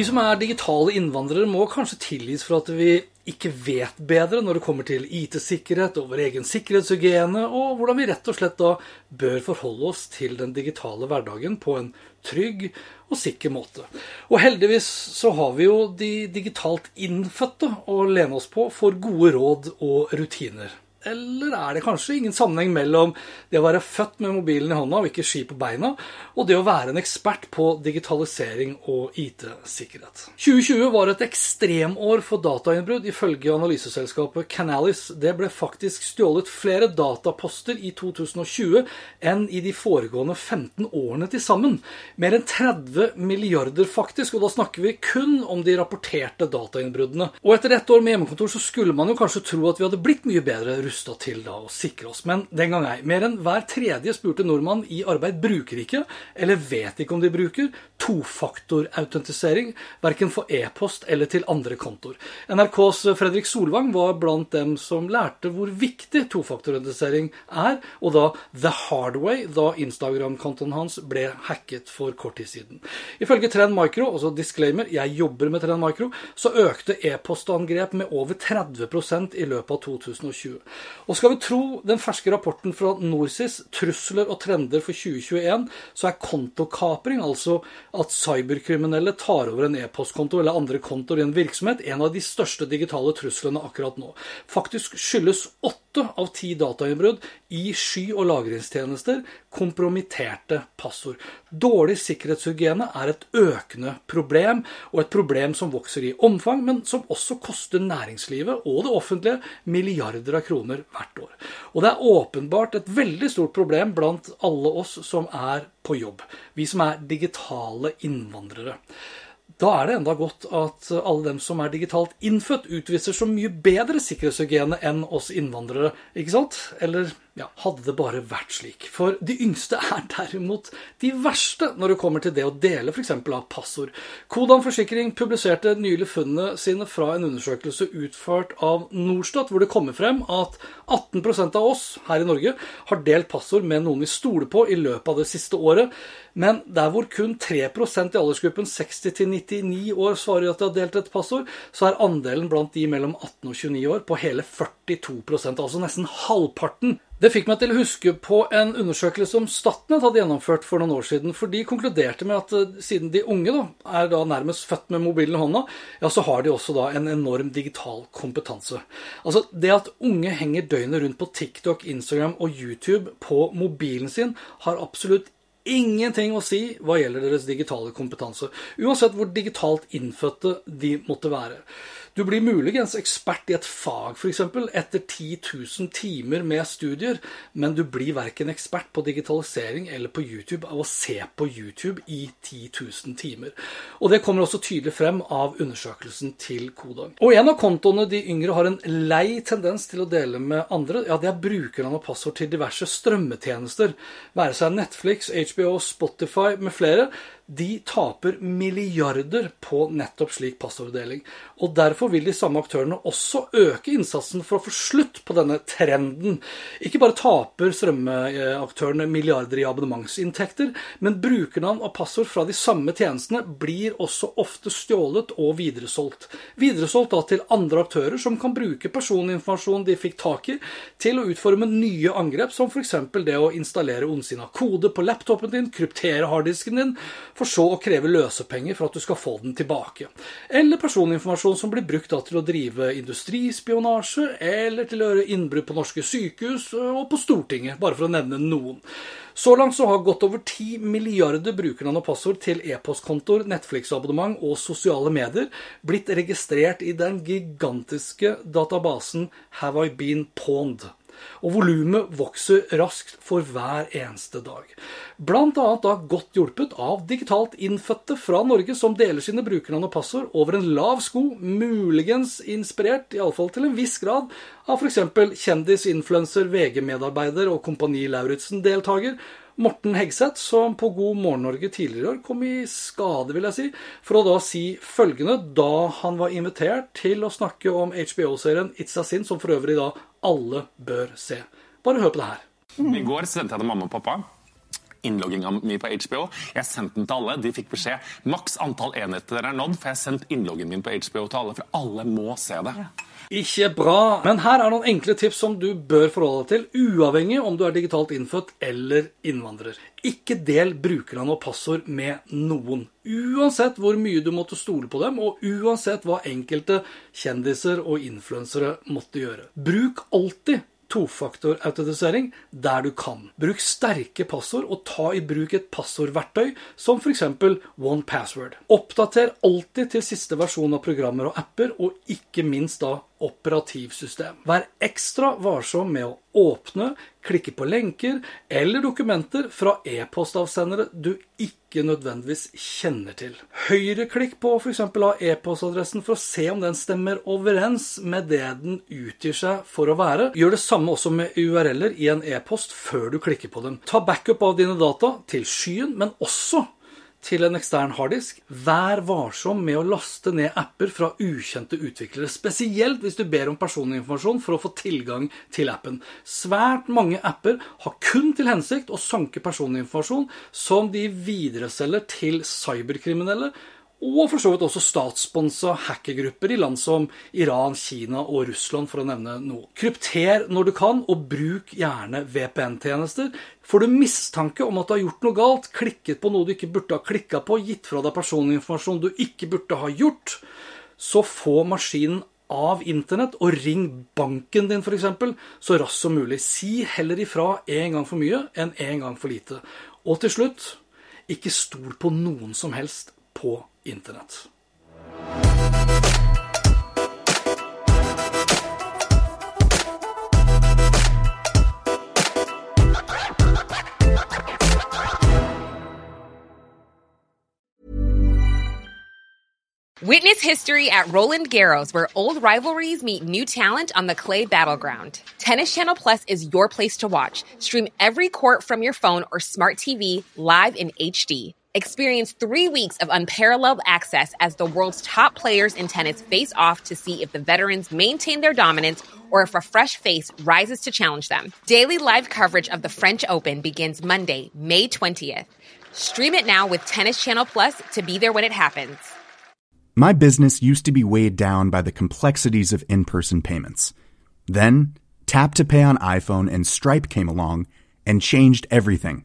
Vi som er digitale innvandrere, må kanskje tilgis for at vi ikke vet bedre når det kommer til IT-sikkerhet og vår egen sikkerhetshygiene, og hvordan vi rett og slett da bør forholde oss til den digitale hverdagen på en trygg og sikker måte. Og heldigvis så har vi jo de digitalt innfødte å lene oss på for gode råd og rutiner. Eller er det kanskje ingen sammenheng mellom det å være født med mobilen i hånda og ikke ski på beina, og det å være en ekspert på digitalisering og IT-sikkerhet? 2020 var et ekstremår for datainnbrudd, ifølge analyseselskapet Canalis. Det ble faktisk stjålet flere dataposter i 2020 enn i de foregående 15 årene til sammen. Mer enn 30 milliarder, faktisk, og da snakker vi kun om de rapporterte datainnbruddene. Og etter ett år med hjemmekontor så skulle man jo kanskje tro at vi hadde blitt mye bedre rusta til da å sikre oss. Men den gang ei. Mer enn hver tredje spurte nordmann i arbeid bruker ikke, eller vet ikke om de bruker, tofaktorautentisering, verken for e-post eller til andre kontoer. NRKs Fredrik Solvang var blant dem som lærte hvor viktig tofaktorautentisering er, og da the hard way, da Instagram-kontoen hans ble hacket for kort tid siden. Ifølge Trend Micro, altså disclaimer, jeg jobber med Trend Micro, så økte e-postangrep med over 30% i løpet av 2020. Og skal vi tro den ferske rapporten fra NorSIS, trusler og trender for 2021, så er kontokapring, altså at cyberkriminelle tar over en e-postkonto eller andre kontoer i en virksomhet, en av de største digitale truslene akkurat nå. Faktisk skyldes åtte av ti datainnbrudd i sky- og lagringstjenester kompromitterte passord. Dårlig sikkerhetshygiene er et økende problem, og et problem som vokser i omfang, men som også koster næringslivet og det offentlige milliarder av kroner hvert år. Og det er åpenbart et veldig stort problem blant alle oss som er på jobb. Vi som er digitale innvandrere. Da er det enda godt at alle dem som er digitalt innfødt, utviser så mye bedre sikkerhetshygiene enn oss innvandrere, ikke sant? Eller ja, hadde det bare vært slik. For de yngste er derimot de verste når det kommer til det å dele f.eks. av passord. Kodan Forsikring publiserte nylig funnene sine fra en undersøkelse utført av Norstat, hvor det kommer frem at 18% av oss her i Norge har delt passord med noen vi stoler på i løpet av det siste året. Men der hvor kun 3% i aldersgruppen 60 99 år svarer at de har delt et passord, så er andelen blant de mellom 18 og 29 år på hele 42% altså nesten halvparten. Det fikk meg til å huske på en undersøkelse som Statnett hadde gjennomført for noen år siden. For de konkluderte med at eh, siden de unge da, er da nærmest født med mobilen i hånda, ja, så har de også da en enorm digital kompetanse. Altså Det at unge henger døgnet rundt på TikTok, Instagram og YouTube på mobilen sin, har absolutt ingenting å si hva gjelder deres digitale kompetanse. Uansett hvor digitalt innfødte de måtte være. Du blir muligens ekspert i et fag, f.eks., etter 10 000 timer med studier, men du blir verken ekspert på digitalisering eller på YouTube av å se på YouTube i 10 000 timer. Og det kommer også tydelig frem av undersøkelsen til Kodang. Og en av kontoene de yngre har en lei tendens til å dele med andre, ja, det er brukernavn og passord til diverse strømmetjenester, være seg Netflix, HBO, Spotify med flere de taper milliarder på nettopp slik passorddeling. Og Derfor vil de samme aktørene også øke innsatsen for å få slutt på denne trenden. Ikke bare taper strømmeaktørene milliarder i abonnementsinntekter, men brukernavn og passord fra de samme tjenestene blir også ofte stjålet og videresolgt. Videresolgt da til andre aktører som kan bruke personinformasjon de fikk tak i, til å utforme nye angrep, som f.eks. det å installere ondsinna kode på laptopen din, kryptere harddisken din, for så å kreve løsepenger for at du skal få den tilbake. Eller personinformasjon som blir brukt til å drive industrispionasje, eller til å gjøre innbrudd på norske sykehus og på Stortinget, bare for å nevne noen. Så langt så har godt over 10 milliarder brukernavn og passord til e-postkontoer, Netflix-abonnement og sosiale medier blitt registrert i den gigantiske databasen Have I Been Pawned og volumet vokser raskt for hver eneste dag. Annet da godt hjulpet av digitalt innfødte fra Norge som deler sine brukernavn og passord over en lav sko, muligens inspirert, iallfall til en viss grad, av f.eks. kjendis, influenser, VG-medarbeider og Kompani Lauritzen-deltaker, Morten Hegseth, som på God morgen Norge tidligere i år kom i skade, vil jeg si, for å da si følgende da han var invitert til å snakke om HBO-serien It's a Sin, som for øvrig da alle bør se. Bare hør på det her. I går sendte jeg til mamma og pappa innlogginga mi på HBO. Jeg sendte den til alle. De fikk beskjed. Maks antall enheter er nådd, for jeg har sendt innloggen min på HBO til alle. For alle må se det. Ja. Ikke bra. Men her er noen enkle tips som du bør forholde deg til, uavhengig om du er digitalt innfødt eller innvandrer. Ikke del brukernavn og passord med noen. Uansett hvor mye du måtte stole på dem, og uansett hva enkelte kjendiser og influensere måtte gjøre. Bruk alltid tofaktorautentisering der du kan. Bruk sterke passord, og ta i bruk et passordverktøy som f.eks. OnePassword. Oppdater alltid til siste versjon av programmer og apper, og ikke minst da operativsystem. Vær ekstra varsom med å åpne, klikke på lenker eller dokumenter fra e-postavsendere du ikke nødvendigvis kjenner til. Høyreklikk på f.eks. av e-postadressen for å se om den stemmer overens med det den utgir seg for å være. Gjør det samme også med URL-er i en e-post før du klikker på dem. Ta backup av dine data til skyen, men også til en ekstern harddisk. Vær varsom med å laste ned apper fra ukjente utviklere, spesielt hvis du ber om personinformasjon for å få tilgang til appen. Svært mange apper har kun til hensikt å sanke personinformasjon som de videreselger til cyberkriminelle og for så vidt også statssponsa hackergrupper i land som Iran, Kina og Russland, for å nevne noe. Krypter når du kan, og bruk gjerne VPN-tjenester. Får du mistanke om at du har gjort noe galt, klikket på noe du ikke burde ha klikka på, gitt fra deg personinformasjon du ikke burde ha gjort, så få maskinen av internett, og ring banken din f.eks. så raskt som mulig. Si heller ifra en gang for mye enn en gang for lite. Og til slutt, ikke stol på noen som helst på internett. Witness history at Roland Garros, where old rivalries meet new talent on the clay battleground. Tennis Channel Plus is your place to watch. Stream every court from your phone or smart TV live in HD. Experience three weeks of unparalleled access as the world's top players in tennis face off to see if the veterans maintain their dominance or if a fresh face rises to challenge them. Daily live coverage of the French Open begins Monday, May 20th. Stream it now with Tennis Channel Plus to be there when it happens. My business used to be weighed down by the complexities of in person payments. Then, Tap to Pay on iPhone and Stripe came along and changed everything.